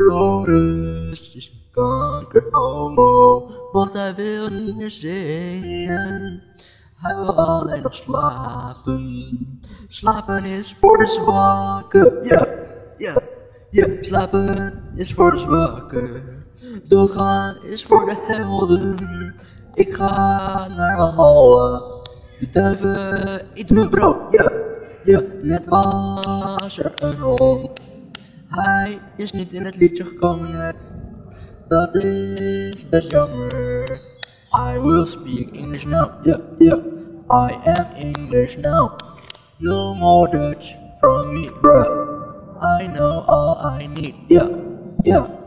Floris is kankerhomo, want hij wil niet meer zingen. Hij wil alleen nog slapen. Slapen is voor de zwakken. Ja, ja, ja. Slapen is voor de zwakken. Doodgaan is voor de helden. Ik ga naar Valhalla. De duiven eten mijn brood. Ja, ja. Net was er een hond. Hij is niet in het liedje gekomen net. Dat is best jammer. I will speak English now. Yeah, yeah. I am English now. No more Dutch from me, bruh. I know all I need. Yeah, yeah.